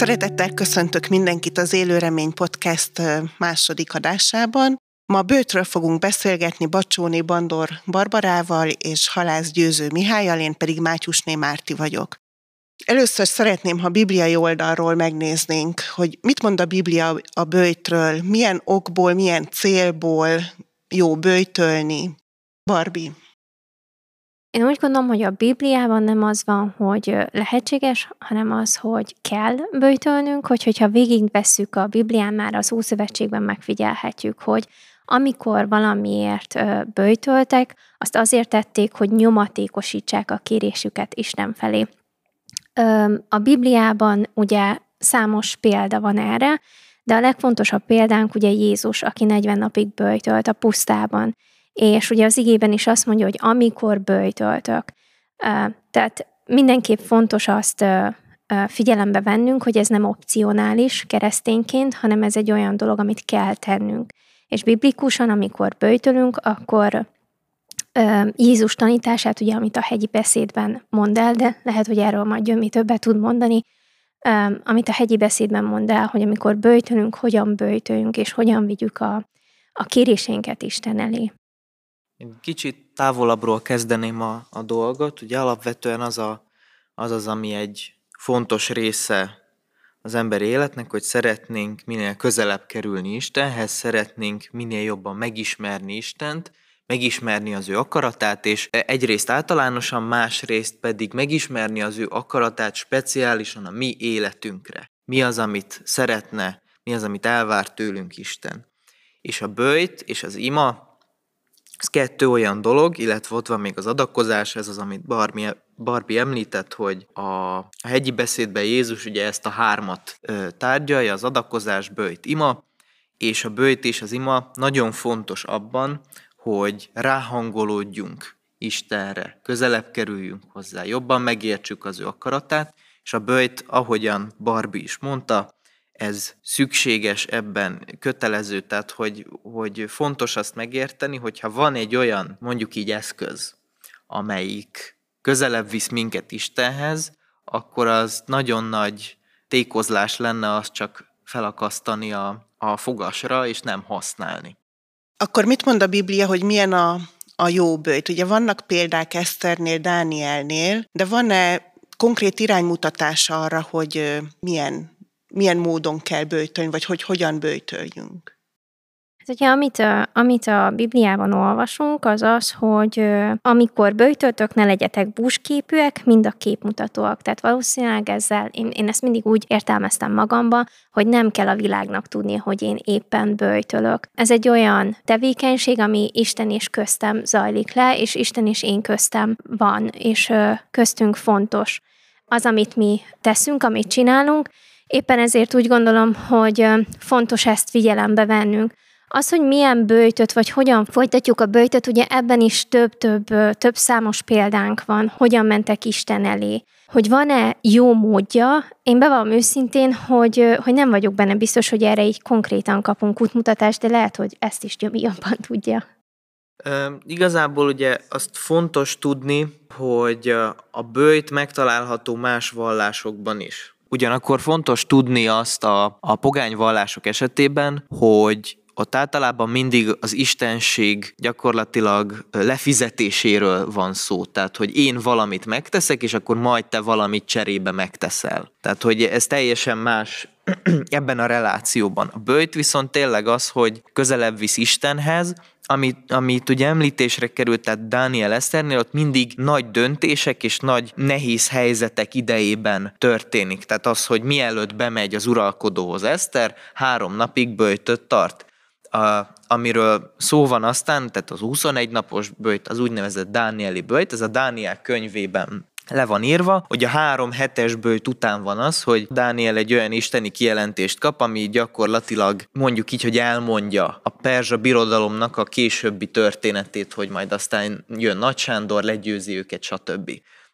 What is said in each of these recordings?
Szeretettel köszöntök mindenkit az Élő Remény Podcast második adásában. Ma bőtről fogunk beszélgetni Bacsóni Bandor Barbarával és Halász Győző Mihályal, én pedig Mátyusné Márti vagyok. Először szeretném, ha bibliai oldalról megnéznénk, hogy mit mond a Biblia a bőjtről, milyen okból, milyen célból jó bőjtölni. Barbie. Én úgy gondolom, hogy a Bibliában nem az van, hogy lehetséges, hanem az, hogy kell bőjtölnünk, hogy, hogyha végigvesszük a Biblián, már az Ószövetségben megfigyelhetjük, hogy amikor valamiért bőjtöltek, azt azért tették, hogy nyomatékosítsák a kérésüket Isten felé. A Bibliában ugye számos példa van erre, de a legfontosabb példánk ugye Jézus, aki 40 napig bőjtölt a pusztában. És ugye az igében is azt mondja, hogy amikor bőjtöltök. Tehát mindenképp fontos azt figyelembe vennünk, hogy ez nem opcionális keresztényként, hanem ez egy olyan dolog, amit kell tennünk. És biblikusan, amikor bőjtölünk, akkor Jézus tanítását, ugye, amit a hegyi beszédben mond el, de lehet, hogy erről majd Gyömi többet tud mondani, amit a hegyi beszédben mond el, hogy amikor bőjtölünk, hogyan bőjtöljünk, és hogyan vigyük a, a kérésénket Isten elé. Én kicsit távolabbról kezdeném a, a dolgot. Ugye alapvetően az, a, az az, ami egy fontos része az emberi életnek, hogy szeretnénk minél közelebb kerülni Istenhez, szeretnénk minél jobban megismerni Istent, megismerni az ő akaratát, és egyrészt általánosan, másrészt pedig megismerni az ő akaratát speciálisan a mi életünkre. Mi az, amit szeretne, mi az, amit elvár tőlünk Isten. És a bőjt és az ima ez kettő olyan dolog, illetve ott van még az adakozás, ez az, amit Barbie, Barbie említett, hogy a hegyi beszédben Jézus ugye ezt a hármat tárgyalja, az adakozás, bőjt, ima, és a bőjt és az ima nagyon fontos abban, hogy ráhangolódjunk Istenre, közelebb kerüljünk hozzá, jobban megértsük az ő akaratát, és a bőjt, ahogyan Barbie is mondta, ez szükséges ebben, kötelező, tehát hogy, hogy fontos azt megérteni, hogyha van egy olyan, mondjuk így eszköz, amelyik közelebb visz minket Istenhez, akkor az nagyon nagy tékozlás lenne azt csak felakasztani a, a fogasra, és nem használni. Akkor mit mond a Biblia, hogy milyen a, a jó bőjt? Ugye vannak példák Eszternél, Dánielnél, de van-e konkrét iránymutatása arra, hogy milyen milyen módon kell bőjtölni, vagy hogy hogyan bőjtöljünk? Hát ugye, amit, a, amit a Bibliában olvasunk, az az, hogy amikor bőjtöltök, ne legyetek búsképűek, mind a képmutatóak. Tehát valószínűleg ezzel, én, én ezt mindig úgy értelmeztem magamba, hogy nem kell a világnak tudni, hogy én éppen bőjtölök. Ez egy olyan tevékenység, ami Isten és köztem zajlik le, és Isten és én köztem van, és köztünk fontos. Az, amit mi teszünk, amit csinálunk, Éppen ezért úgy gondolom, hogy fontos ezt figyelembe vennünk. Az, hogy milyen bőjtöt, vagy hogyan folytatjuk a bőjtöt, ugye ebben is több-több több számos példánk van, hogyan mentek Isten elé. Hogy van-e jó módja, én bevallom őszintén, hogy, hogy nem vagyok benne biztos, hogy erre így konkrétan kapunk útmutatást, de lehet, hogy ezt is Gyömi jobban tudja. E, igazából ugye azt fontos tudni, hogy a bőjt megtalálható más vallásokban is. Ugyanakkor fontos tudni azt a, a pogány vallások esetében, hogy ott általában mindig az istenség gyakorlatilag lefizetéséről van szó. Tehát, hogy én valamit megteszek, és akkor majd te valamit cserébe megteszel. Tehát, hogy ez teljesen más ebben a relációban. A bőjt viszont tényleg az, hogy közelebb visz Istenhez, amit, amit ugye említésre került, tehát Dániel Eszternél, ott mindig nagy döntések és nagy nehéz helyzetek idejében történik. Tehát az, hogy mielőtt bemegy az uralkodóhoz Eszter, három napig bőjtött tart. A, amiről szó van aztán, tehát az 21 napos bőjt, az úgynevezett Dánieli bőjt, ez a Dániel könyvében le van írva, hogy a három hetes bőjt után van az, hogy Dániel egy olyan isteni kijelentést kap, ami gyakorlatilag mondjuk így, hogy elmondja a perzsa birodalomnak a későbbi történetét, hogy majd aztán jön Nagy Sándor, legyőzi őket, stb.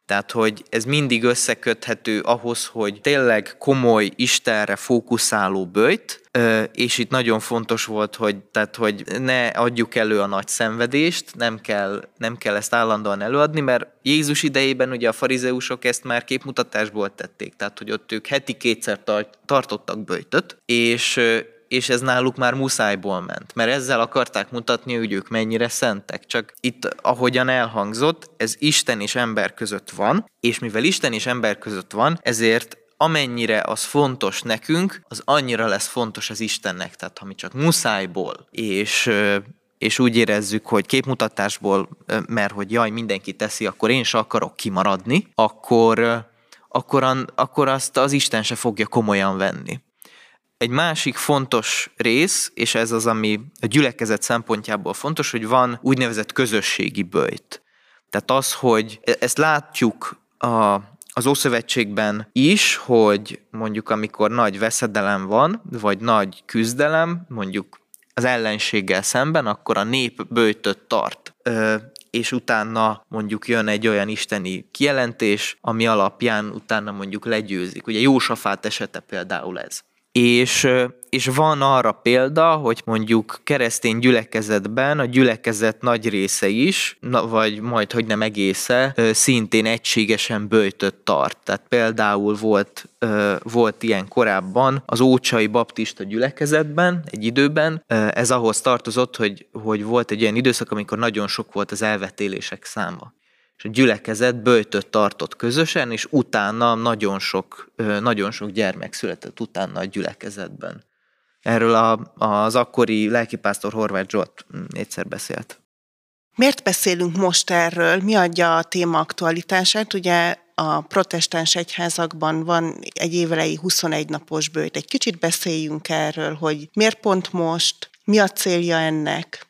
Tehát, hogy ez mindig összeköthető ahhoz, hogy tényleg komoly, Istenre fókuszáló bőjt, és itt nagyon fontos volt, hogy, tehát, hogy ne adjuk elő a nagy szenvedést, nem kell, nem kell ezt állandóan előadni, mert Jézus idejében ugye a farizeusok ezt már képmutatásból tették, tehát hogy ott ők heti kétszer tartottak bőjtöt, és és ez náluk már muszájból ment, mert ezzel akarták mutatni, hogy ők mennyire szentek. Csak itt, ahogyan elhangzott, ez Isten és ember között van, és mivel Isten és ember között van, ezért amennyire az fontos nekünk, az annyira lesz fontos az Istennek. Tehát ha mi csak muszájból, és és úgy érezzük, hogy képmutatásból, mert hogy jaj, mindenki teszi, akkor én se akarok kimaradni, akkor, akkor, akkor azt az Isten se fogja komolyan venni. Egy másik fontos rész, és ez az, ami a gyülekezet szempontjából fontos, hogy van úgynevezett közösségi bőjt. Tehát az, hogy e- ezt látjuk a, az Ószövetségben is, hogy mondjuk amikor nagy veszedelem van, vagy nagy küzdelem, mondjuk az ellenséggel szemben, akkor a nép bőjtöt tart. Ö, és utána mondjuk jön egy olyan isteni kijelentés, ami alapján utána mondjuk legyőzik. Ugye Jósafát esete például ez. És, és van arra példa, hogy mondjuk keresztény gyülekezetben a gyülekezet nagy része is, vagy majd, hogy nem egésze, szintén egységesen bőjtött tart. Tehát például volt, volt ilyen korábban az Ócsai Baptista gyülekezetben egy időben, ez ahhoz tartozott, hogy, hogy volt egy olyan időszak, amikor nagyon sok volt az elvetélések száma és a gyülekezet bőjtöt tartott közösen, és utána nagyon sok, nagyon sok gyermek született utána a gyülekezetben. Erről a, az akkori lelkipásztor Horváth Zsolt mm, egyszer beszélt. Miért beszélünk most erről? Mi adja a téma aktualitását? Ugye a protestáns egyházakban van egy évelei 21 napos bőjt. Egy kicsit beszéljünk erről, hogy miért pont most, mi a célja ennek?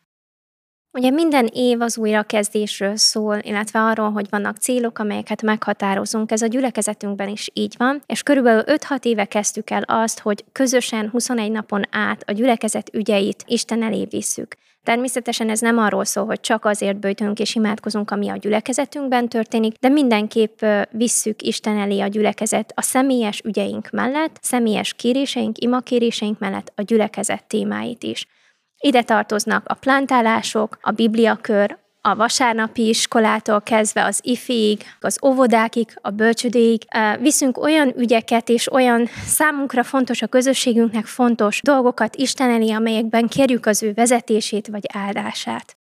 Ugye minden év az újrakezdésről szól, illetve arról, hogy vannak célok, amelyeket meghatározunk. Ez a gyülekezetünkben is így van, és körülbelül 5-6 éve kezdtük el azt, hogy közösen 21 napon át a gyülekezet ügyeit Isten elé visszük. Természetesen ez nem arról szól, hogy csak azért bőjtünk és imádkozunk, ami a gyülekezetünkben történik, de mindenképp visszük Isten elé a gyülekezet a személyes ügyeink mellett, személyes kéréseink, imakéréseink mellett a gyülekezet témáit is. Ide tartoznak a plantálások, a bibliakör, a vasárnapi iskolától kezdve az ifiig, az óvodákig, a bölcsödéig. Viszünk olyan ügyeket és olyan számunkra fontos, a közösségünknek fontos dolgokat Isten elé, amelyekben kérjük az ő vezetését vagy áldását.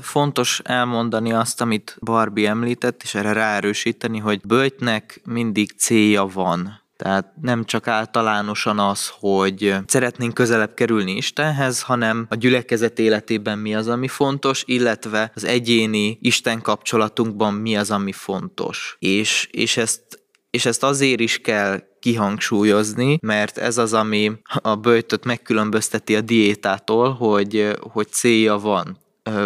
Fontos elmondani azt, amit Barbie említett, és erre ráerősíteni, hogy böltnek mindig célja van. Tehát nem csak általánosan az, hogy szeretnénk közelebb kerülni Istenhez, hanem a gyülekezet életében mi az, ami fontos, illetve az egyéni Isten kapcsolatunkban mi az, ami fontos. És, és ezt és ezt azért is kell kihangsúlyozni, mert ez az, ami a bőjtöt megkülönbözteti a diétától, hogy, hogy célja van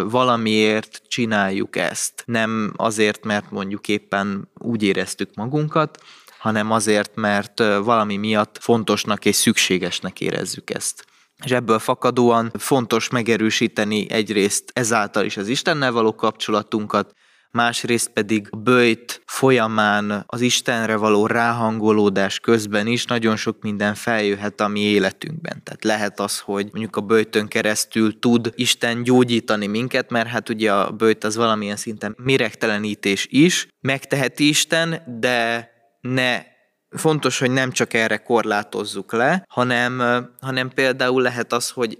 valamiért csináljuk ezt. Nem azért, mert mondjuk éppen úgy éreztük magunkat, hanem azért, mert valami miatt fontosnak és szükségesnek érezzük ezt. És ebből fakadóan fontos megerősíteni egyrészt ezáltal is az Istennel való kapcsolatunkat, másrészt pedig a bőjt folyamán az Istenre való ráhangolódás közben is nagyon sok minden feljöhet a mi életünkben. Tehát lehet az, hogy mondjuk a bőjtön keresztül tud Isten gyógyítani minket, mert hát ugye a bőjt az valamilyen szinten méregtelenítés is, megteheti Isten, de ne fontos, hogy nem csak erre korlátozzuk le, hanem, hanem például lehet az, hogy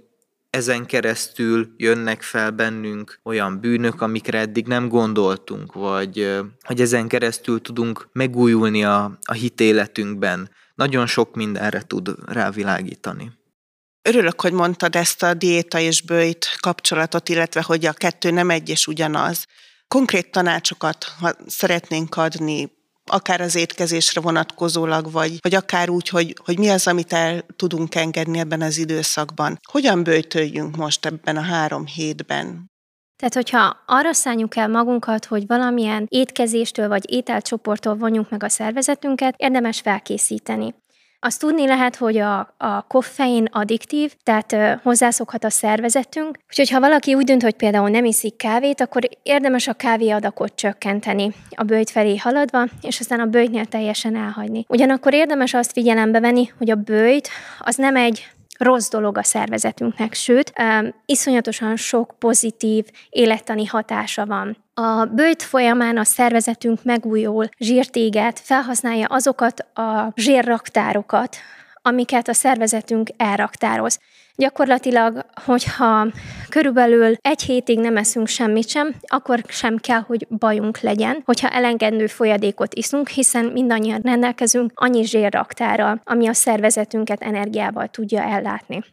ezen keresztül jönnek fel bennünk olyan bűnök, amikre eddig nem gondoltunk, vagy hogy ezen keresztül tudunk megújulni a, a hitéletünkben. Nagyon sok mindenre tud rávilágítani. Örülök, hogy mondtad ezt a diéta és bőjt kapcsolatot, illetve hogy a kettő nem egy és ugyanaz. Konkrét tanácsokat, ha szeretnénk adni akár az étkezésre vonatkozólag, vagy, vagy akár úgy, hogy, hogy mi az, amit el tudunk engedni ebben az időszakban. Hogyan bőtöljünk most ebben a három hétben? Tehát, hogyha arra szálljuk el magunkat, hogy valamilyen étkezéstől vagy ételcsoporttól vonjunk meg a szervezetünket, érdemes felkészíteni. Azt tudni lehet, hogy a, a koffein addiktív, tehát ö, hozzászokhat a szervezetünk, úgyhogy ha valaki úgy dönt, hogy például nem iszik kávét, akkor érdemes a kávé adakot csökkenteni a bőjt felé haladva, és aztán a bőjtnél teljesen elhagyni. Ugyanakkor érdemes azt figyelembe venni, hogy a bőjt az nem egy rossz dolog a szervezetünknek, sőt, iszonyatosan sok pozitív élettani hatása van. A bőjt folyamán a szervezetünk megújul, zsírtéget, felhasználja azokat a zsírraktárokat, amiket a szervezetünk elraktároz. Gyakorlatilag, hogyha körülbelül egy hétig nem eszünk semmit sem, akkor sem kell, hogy bajunk legyen, hogyha elengedő folyadékot iszunk, hiszen mindannyian rendelkezünk annyi zsírraktárral, ami a szervezetünket energiával tudja ellátni.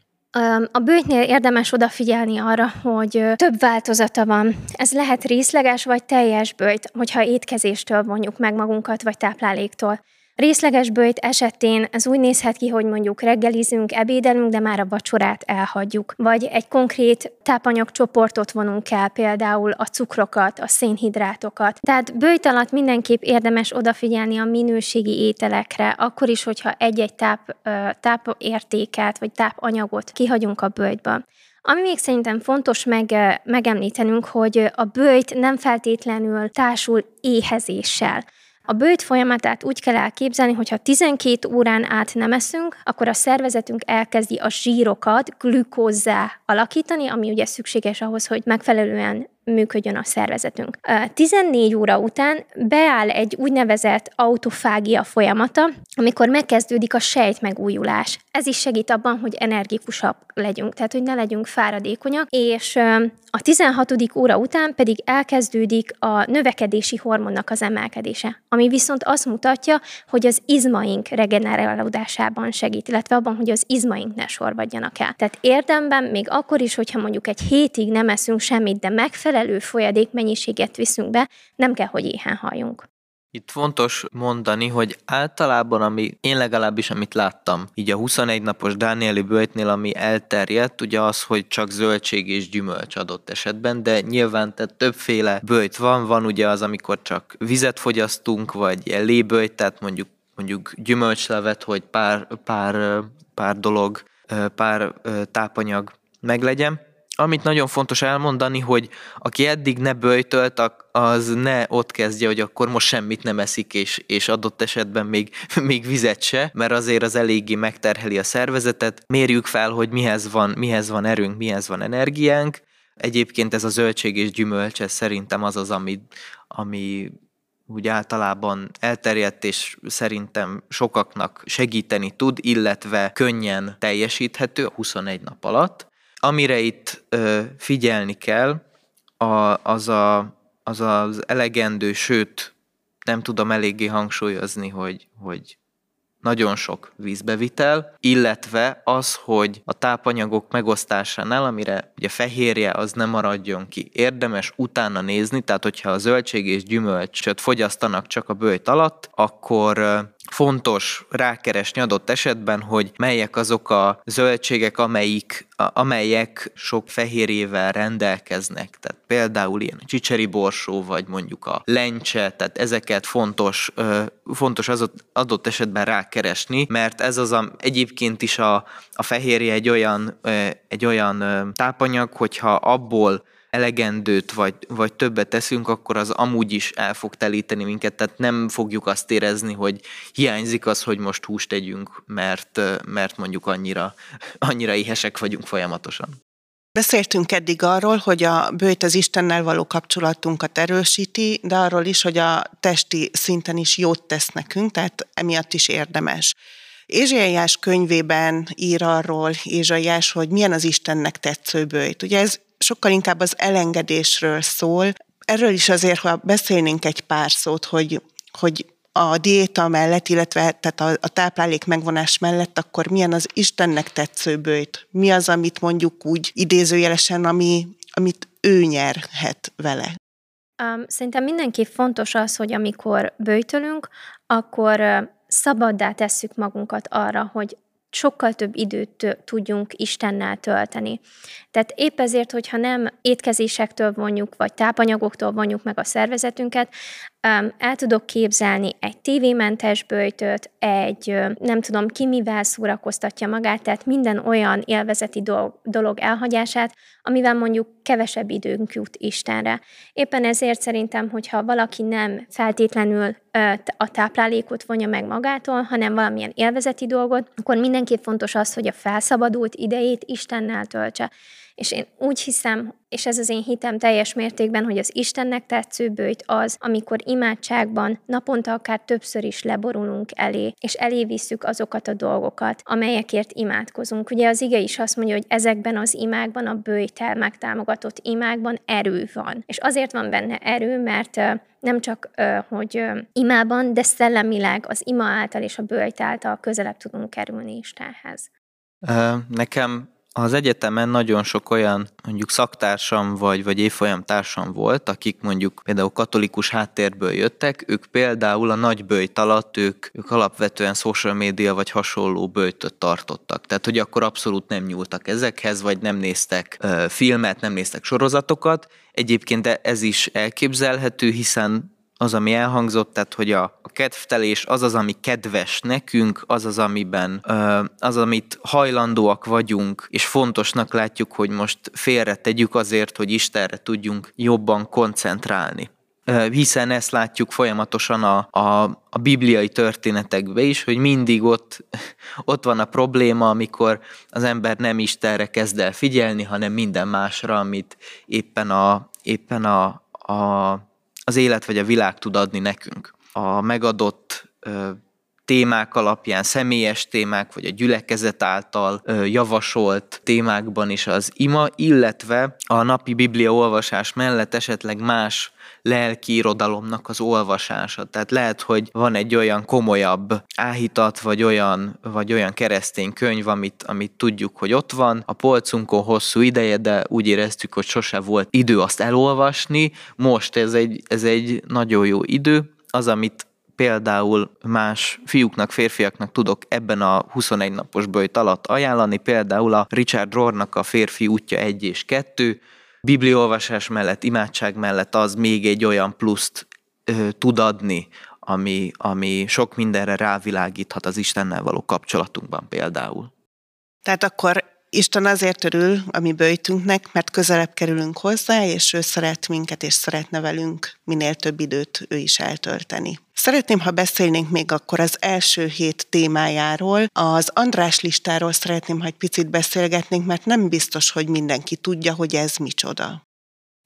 A bőjtnél érdemes odafigyelni arra, hogy több változata van. Ez lehet részleges vagy teljes bőjt, hogyha étkezéstől vonjuk meg magunkat, vagy tápláléktól. Részleges bőjt esetén ez úgy nézhet ki, hogy mondjuk reggelizünk, ebédelünk, de már a vacsorát elhagyjuk. Vagy egy konkrét tápanyagcsoportot vonunk el, például a cukrokat, a szénhidrátokat. Tehát bőjt alatt mindenképp érdemes odafigyelni a minőségi ételekre, akkor is, hogyha egy-egy táp, tápértéket vagy tápanyagot kihagyunk a bőjtből. Ami még szerintem fontos meg, megemlítenünk, hogy a bőjt nem feltétlenül társul éhezéssel. A bőjt folyamatát úgy kell elképzelni, hogy ha 12 órán át nem eszünk, akkor a szervezetünk elkezdi a zsírokat glükózzá alakítani, ami ugye szükséges ahhoz, hogy megfelelően működjön a szervezetünk. 14 óra után beáll egy úgynevezett autofágia folyamata, amikor megkezdődik a sejt megújulás. Ez is segít abban, hogy energikusabb legyünk, tehát hogy ne legyünk fáradékonyak, és a 16. óra után pedig elkezdődik a növekedési hormonnak az emelkedése, ami viszont azt mutatja, hogy az izmaink regenerálódásában segít, illetve abban, hogy az izmaink ne sorvadjanak el. Tehát érdemben még akkor is, hogyha mondjuk egy hétig nem eszünk semmit, de megfelelő megfelelő folyadék mennyiséget viszünk be, nem kell, hogy éhen halljunk. Itt fontos mondani, hogy általában, ami én legalábbis, amit láttam, így a 21 napos Dánieli bőjtnél, ami elterjedt, ugye az, hogy csak zöldség és gyümölcs adott esetben, de nyilván tehát többféle bőjt van, van ugye az, amikor csak vizet fogyasztunk, vagy lébőjt, tehát mondjuk mondjuk gyümölcslevet, hogy pár, pár, pár dolog, pár tápanyag meglegyen. Amit nagyon fontos elmondani, hogy aki eddig ne böjtölt, az ne ott kezdje, hogy akkor most semmit nem eszik, és, és adott esetben még, még vizet se, mert azért az eléggé megterheli a szervezetet. Mérjük fel, hogy mihez van, mihez van erőnk, mihez van energiánk. Egyébként ez a zöldség és gyümölcs, ez szerintem az az, ami, ami úgy általában elterjedt, és szerintem sokaknak segíteni tud, illetve könnyen teljesíthető a 21 nap alatt. Amire itt ö, figyelni kell, a, az, a, az az elegendő, sőt, nem tudom eléggé hangsúlyozni, hogy, hogy nagyon sok vízbevitel, illetve az, hogy a tápanyagok megosztásánál, amire ugye fehérje, az nem maradjon ki. Érdemes utána nézni, tehát hogyha a zöldség és gyümölcsöt fogyasztanak csak a bőjt alatt, akkor fontos rákeresni adott esetben, hogy melyek azok a zöldségek, amelyik, amelyek sok fehérjével rendelkeznek. Tehát például ilyen csicseri borsó, vagy mondjuk a lencse, tehát ezeket fontos, fontos az adott esetben rákeresni, mert ez az a, egyébként is a, a fehérje egy olyan, egy olyan tápanyag, hogyha abból elegendőt vagy, vagy többet teszünk, akkor az amúgy is el fog telíteni minket, tehát nem fogjuk azt érezni, hogy hiányzik az, hogy most húst tegyünk, mert, mert mondjuk annyira, annyira éhesek vagyunk folyamatosan. Beszéltünk eddig arról, hogy a bőjt az Istennel való kapcsolatunkat erősíti, de arról is, hogy a testi szinten is jót tesz nekünk, tehát emiatt is érdemes. Ézsaiás könyvében ír arról Ézsaiás, hogy milyen az Istennek tetsző bőjt. Ugye ez sokkal inkább az elengedésről szól. Erről is azért, ha beszélnénk egy pár szót, hogy, hogy a diéta mellett, illetve tehát a, a táplálék megvonás mellett, akkor milyen az Istennek tetsző bőjt? Mi az, amit mondjuk úgy idézőjelesen, ami, amit ő nyerhet vele? Um, szerintem mindenképp fontos az, hogy amikor bőjtölünk, akkor szabaddá tesszük magunkat arra, hogy sokkal több időt tudjunk Istennel tölteni. Tehát épp ezért, hogyha nem étkezésektől vonjuk, vagy tápanyagoktól vonjuk meg a szervezetünket, el tudok képzelni egy tévémentes bőjtöt, egy nem tudom ki mivel szórakoztatja magát, tehát minden olyan élvezeti dolog, dolog elhagyását, amivel mondjuk kevesebb időnk jut Istenre. Éppen ezért szerintem, hogyha valaki nem feltétlenül a táplálékot vonja meg magától, hanem valamilyen élvezeti dolgot, akkor mindenképp fontos az, hogy a felszabadult idejét Istennel töltse. És én úgy hiszem, és ez az én hitem teljes mértékben, hogy az Istennek tetsző bőjt az, amikor imádságban naponta akár többször is leborulunk elé, és elévisszük azokat a dolgokat, amelyekért imádkozunk. Ugye az ige is azt mondja, hogy ezekben az imákban, a bőjtel megtámogatott imákban erő van. És azért van benne erő, mert nem csak, hogy imában, de szellemileg az ima által és a bőjt által közelebb tudunk kerülni Istenhez. Nekem az egyetemen nagyon sok olyan mondjuk szaktársam vagy, vagy évfolyamtársam volt, akik mondjuk például katolikus háttérből jöttek, ők például a nagy bőjt alatt ők, ők alapvetően social media vagy hasonló bőjtöt tartottak. Tehát, hogy akkor abszolút nem nyúltak ezekhez, vagy nem néztek uh, filmet, nem néztek sorozatokat. Egyébként ez is elképzelhető, hiszen az, ami elhangzott, tehát hogy a, a kedvtelés az az, ami kedves nekünk, az az, amiben az, amit hajlandóak vagyunk, és fontosnak látjuk, hogy most félre tegyük azért, hogy Istenre tudjunk jobban koncentrálni. Hiszen ezt látjuk folyamatosan a, a, a bibliai történetekben is, hogy mindig ott, ott van a probléma, amikor az ember nem Istenre kezd el figyelni, hanem minden másra, amit éppen a, éppen a, a az élet vagy a világ tud adni nekünk. A megadott témák alapján, személyes témák, vagy a gyülekezet által javasolt témákban is az ima, illetve a napi biblia olvasás mellett esetleg más lelki irodalomnak az olvasása. Tehát lehet, hogy van egy olyan komolyabb áhítat, vagy olyan, vagy olyan keresztény könyv, amit, amit tudjuk, hogy ott van a polcunkon hosszú ideje, de úgy éreztük, hogy sose volt idő azt elolvasni. Most ez egy, ez egy nagyon jó idő. Az, amit például más fiúknak, férfiaknak tudok ebben a 21 napos bőjt alatt ajánlani, például a Richard Rohrnak a Férfi útja 1 és 2, bibliolvasás mellett, imádság mellett az még egy olyan pluszt ö, tud adni, ami, ami sok mindenre rávilágíthat az Istennel való kapcsolatunkban például. Tehát akkor Isten azért örül a mi bőjtünknek, mert közelebb kerülünk hozzá, és ő szeret minket, és szeretne velünk minél több időt ő is eltölteni. Szeretném, ha beszélnénk még akkor az első hét témájáról. Az András listáról szeretném, ha egy picit beszélgetnénk, mert nem biztos, hogy mindenki tudja, hogy ez micsoda.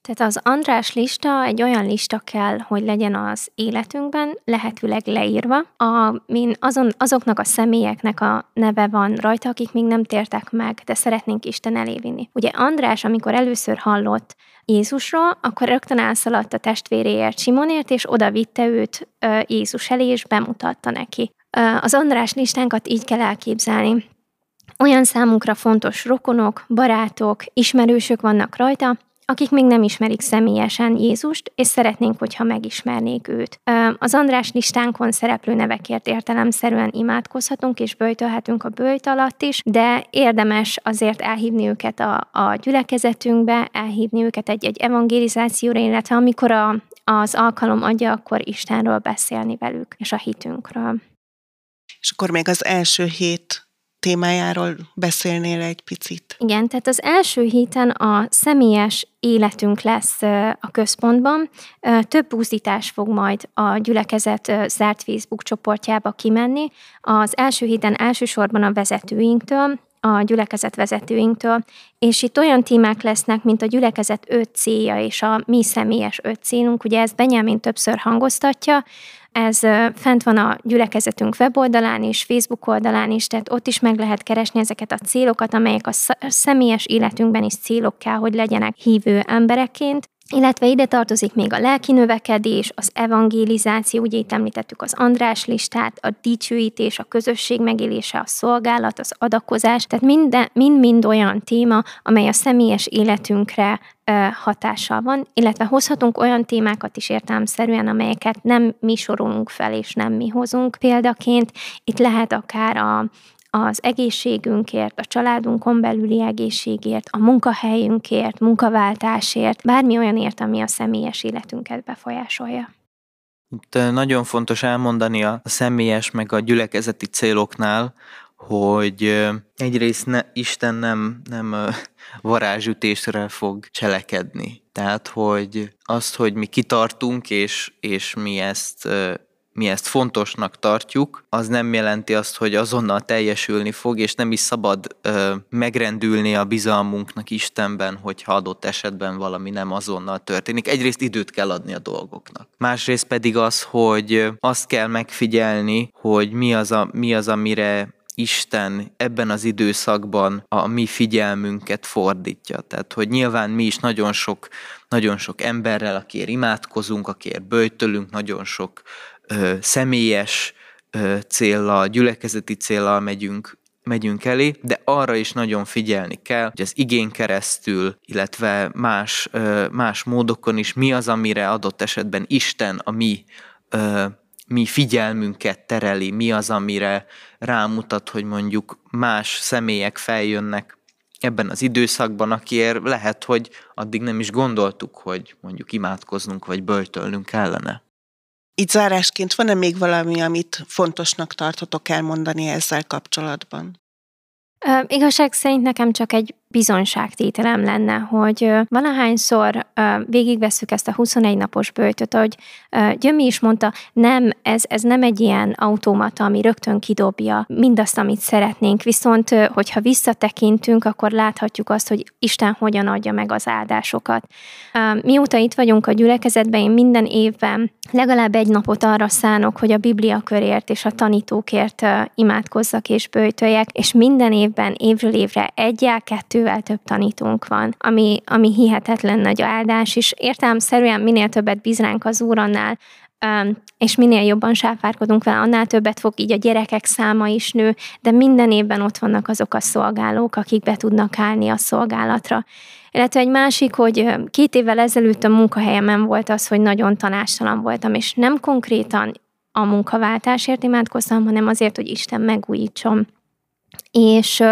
Tehát az András lista egy olyan lista kell, hogy legyen az életünkben, lehetőleg leírva, amin azon, azoknak a személyeknek a neve van rajta, akik még nem tértek meg, de szeretnénk Isten elévinni. Ugye András, amikor először hallott Jézusról, akkor rögtön elszaladt a testvéréért Simonért, és oda vitte őt Jézus elé, és bemutatta neki. Az András listánkat így kell elképzelni. Olyan számunkra fontos rokonok, barátok, ismerősök vannak rajta, akik még nem ismerik személyesen Jézust, és szeretnénk, hogyha megismernék őt. Az András listánkon szereplő nevekért értelemszerűen imádkozhatunk, és böjtölhetünk a böjt alatt is, de érdemes azért elhívni őket a, a gyülekezetünkbe, elhívni őket egy-egy evangelizációra, illetve amikor a, az alkalom adja, akkor Istenről beszélni velük, és a hitünkről. És akkor még az első hét témájáról beszélnél egy picit. Igen, tehát az első héten a személyes életünk lesz a központban. Több úszítás fog majd a gyülekezet zárt Facebook csoportjába kimenni. Az első héten elsősorban a vezetőinktől, a gyülekezet vezetőinktől, és itt olyan témák lesznek, mint a gyülekezet öt célja és a mi személyes öt célunk, ugye ezt Benyámin többször hangoztatja, ez fent van a gyülekezetünk weboldalán és Facebook oldalán is, tehát ott is meg lehet keresni ezeket a célokat, amelyek a személyes életünkben is célok kell, hogy legyenek hívő embereként. Illetve ide tartozik még a lelki növekedés, az evangelizáció, ugye itt említettük az András listát, a dicsőítés, a közösség megélése, a szolgálat, az adakozás, tehát mind-mind olyan téma, amely a személyes életünkre hatással van, illetve hozhatunk olyan témákat is értelmszerűen, amelyeket nem mi sorolunk fel, és nem mi hozunk példaként. Itt lehet akár a, az egészségünkért, a családunkon belüli egészségért, a munkahelyünkért, munkaváltásért, bármi olyanért, ami a személyes életünket befolyásolja. Itt nagyon fontos elmondani a személyes meg a gyülekezeti céloknál, hogy egyrészt ne, Isten nem, nem varázsütésre fog cselekedni. Tehát, hogy azt, hogy mi kitartunk, és, és mi ezt mi ezt fontosnak tartjuk, az nem jelenti azt, hogy azonnal teljesülni fog, és nem is szabad ö, megrendülni a bizalmunknak Istenben, hogyha adott esetben valami nem azonnal történik. Egyrészt időt kell adni a dolgoknak. Másrészt pedig az, hogy azt kell megfigyelni, hogy mi az, a, mi az amire Isten ebben az időszakban a mi figyelmünket fordítja. Tehát, hogy nyilván mi is nagyon sok, nagyon sok emberrel, akiért imádkozunk, akiért böjtölünk, nagyon sok ö, személyes ö, céllal, gyülekezeti céllal megyünk, megyünk elé, de arra is nagyon figyelni kell, hogy az igén keresztül, illetve más, ö, más módokon is mi az, amire adott esetben Isten a mi ö, mi figyelmünket tereli, mi az, amire rámutat, hogy mondjuk más személyek feljönnek ebben az időszakban, akiért lehet, hogy addig nem is gondoltuk, hogy mondjuk imádkoznunk vagy böltölnünk kellene. Itt zárásként van-e még valami, amit fontosnak tartotok elmondani ezzel kapcsolatban? Igazság szerint nekem csak egy bizonyságtételem lenne, hogy valahányszor végigvesszük ezt a 21 napos bőjtöt, hogy Gyömi is mondta, nem, ez, ez nem egy ilyen automata, ami rögtön kidobja mindazt, amit szeretnénk, viszont hogyha visszatekintünk, akkor láthatjuk azt, hogy Isten hogyan adja meg az áldásokat. Mióta itt vagyunk a gyülekezetben, én minden évben legalább egy napot arra szánok, hogy a Biblia körért és a tanítókért imádkozzak és bőjtöljek, és minden évben évről évre egyel, kettő kettővel több tanítónk van, ami, ami hihetetlen nagy áldás, és értelemszerűen minél többet bíz az úr, annál és minél jobban sáfárkodunk vele, annál többet fog így a gyerekek száma is nő, de minden évben ott vannak azok a szolgálók, akik be tudnak állni a szolgálatra. Illetve egy másik, hogy két évvel ezelőtt a munkahelyemen volt az, hogy nagyon tanástalan voltam, és nem konkrétan a munkaváltásért imádkoztam, hanem azért, hogy Isten megújítson. És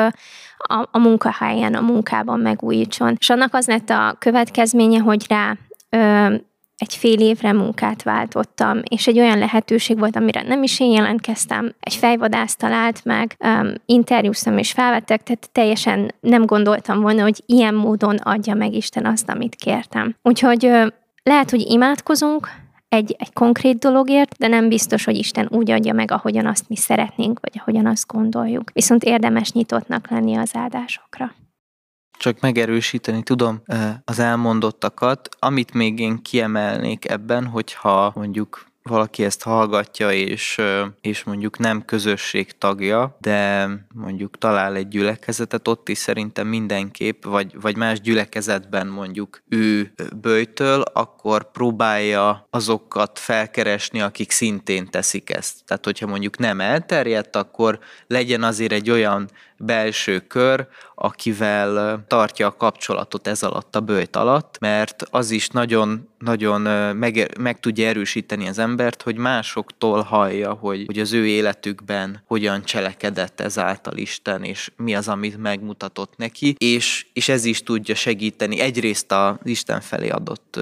a, a munkahelyen, a munkában megújítson. És annak az lett a következménye, hogy rá ö, egy fél évre munkát váltottam, és egy olyan lehetőség volt, amire nem is én jelentkeztem. Egy fejvadász talált meg, um, interjúztam és felvettek, tehát teljesen nem gondoltam volna, hogy ilyen módon adja meg Isten azt, amit kértem. Úgyhogy uh, lehet, hogy imádkozunk, egy, egy konkrét dologért, de nem biztos, hogy Isten úgy adja meg, ahogyan azt mi szeretnénk, vagy ahogyan azt gondoljuk. Viszont érdemes nyitottnak lenni az áldásokra. Csak megerősíteni tudom az elmondottakat, amit még én kiemelnék ebben, hogyha mondjuk valaki ezt hallgatja, és, és mondjuk nem közösség tagja, de mondjuk talál egy gyülekezetet, ott is szerintem mindenképp, vagy, vagy más gyülekezetben mondjuk ő bőjtöl, akkor próbálja azokat felkeresni, akik szintén teszik ezt. Tehát, hogyha mondjuk nem elterjedt, akkor legyen azért egy olyan belső kör, akivel tartja a kapcsolatot ez alatt a bőjt alatt, mert az is nagyon, nagyon meg, meg tudja erősíteni az embert, hogy másoktól hallja, hogy, hogy az ő életükben hogyan cselekedett ezáltal Isten, és mi az, amit megmutatott neki, és, és ez is tudja segíteni. Egyrészt az Isten felé adott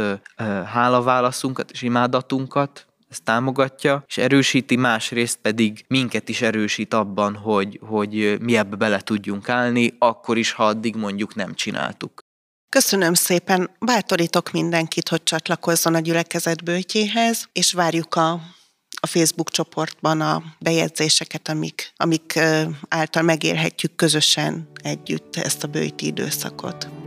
hálaválaszunkat és imádatunkat, ezt támogatja, és erősíti, másrészt pedig minket is erősít abban, hogy, hogy mi ebbe bele tudjunk állni, akkor is, ha addig mondjuk nem csináltuk. Köszönöm szépen, bátorítok mindenkit, hogy csatlakozzon a gyülekezet bőtjéhez, és várjuk a, a Facebook csoportban a bejegyzéseket, amik, amik által megélhetjük közösen együtt ezt a bőti időszakot.